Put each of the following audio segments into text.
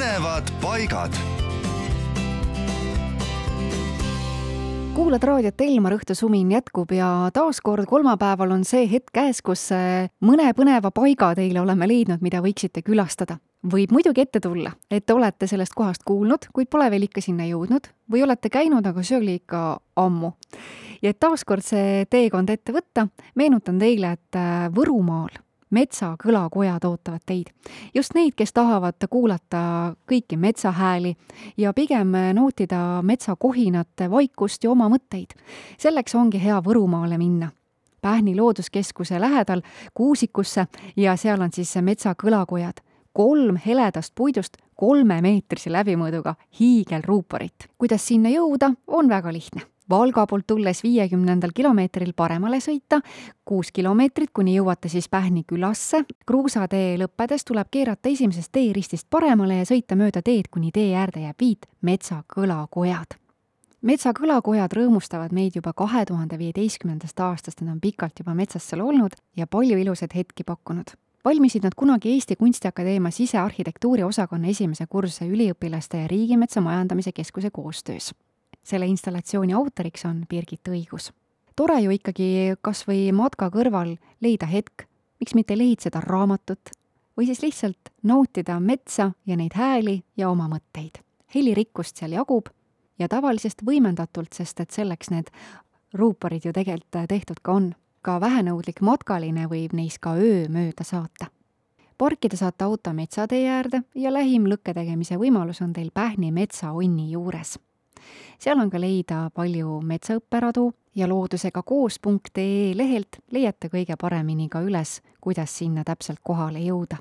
põnevad paigad. kuulad raadiot Elmar, Õhtusumin jätkub ja taaskord kolmapäeval on see hetk käes, kus äh, mõne põneva paiga teile oleme leidnud, mida võiksite külastada. võib muidugi ette tulla, et te olete sellest kohast kuulnud, kuid pole veel ikka sinna jõudnud või olete käinud, aga see oli ikka ammu. ja et taaskord see teekond ette võtta, meenutan teile, et äh, Võrumaal metsakõlakojad ootavad teid. just neid, kes tahavad kuulata kõiki metsahääli ja pigem nautida metsakohinat, vaikust ja oma mõtteid. selleks ongi hea Võrumaale minna. Pähni Looduskeskuse lähedal Kuusikusse ja seal on siis metsakõlakojad kolm heledast puidust kolmemeetrise läbimõõduga hiigelruuporit. kuidas sinna jõuda, on väga lihtne Valga poolt tulles viiekümnendal kilomeetril paremale sõita, kuus kilomeetrit, kuni jõuate siis Pähni külasse. kruusatee lõppedes tuleb keerata esimesest teeristist paremale ja sõita mööda teed, kuni tee äärde jääb viit metsakõlakojad metsakõlakojad rõõmustavad meid juba kahe tuhande viieteistkümnendast aastast, nad on pikalt juba metsas seal olnud ja palju ilusaid hetki pakkunud. Valmisid nad kunagi Eesti Kunstiakadeemia sisearhitektuuri osakonna esimese kursuse üliõpilaste ja Riigimetsa Majandamise Keskuse koostöös selle installatsiooni autoriks on Birgit Õigus. tore ju ikkagi kas või matka kõrval leida hetk, miks mitte lehitseda raamatut või siis lihtsalt nautida metsa ja neid hääli ja oma mõtteid. helirikkust seal jagub ja tavalisest võimendatult, sest et selleks need ruuporid ju tegelikult tehtud ka on. ka vähenõudlik matkaline võib neis ka öö mööda saata parkida saate auto metsatee äärde ja lähim lõkke tegemise võimalus on teil Pähni metsaonni juures seal on ka leida palju metsaõpperadu ja loodusega koos.ee lehelt leiate kõige paremini ka üles, kuidas sinna täpselt kohale jõuda.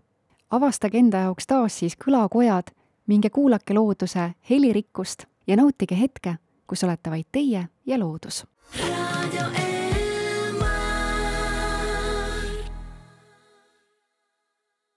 avastage enda jaoks taas siis kõlakojad, minge kuulake looduse helirikkust ja nautige hetke, kus olete vaid teie ja loodus. raadio